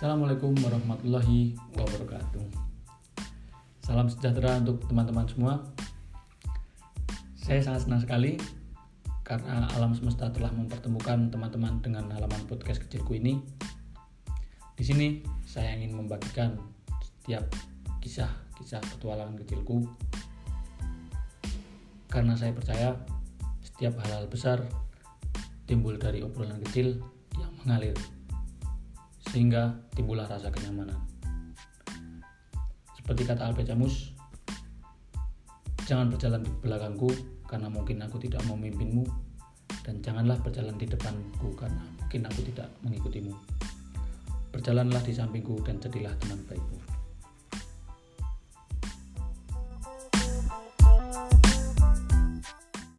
Assalamualaikum warahmatullahi wabarakatuh. Salam sejahtera untuk teman-teman semua. Saya sangat senang sekali karena alam semesta telah mempertemukan teman-teman dengan halaman podcast kecilku ini. Di sini saya ingin membagikan setiap kisah-kisah petualangan kecilku karena saya percaya setiap hal-hal besar timbul dari obrolan kecil yang mengalir sehingga timbullah rasa kenyamanan. Seperti kata Albert Camus, jangan berjalan di belakangku karena mungkin aku tidak memimpinmu dan janganlah berjalan di depanku karena mungkin aku tidak mengikutimu. Berjalanlah di sampingku dan jadilah teman.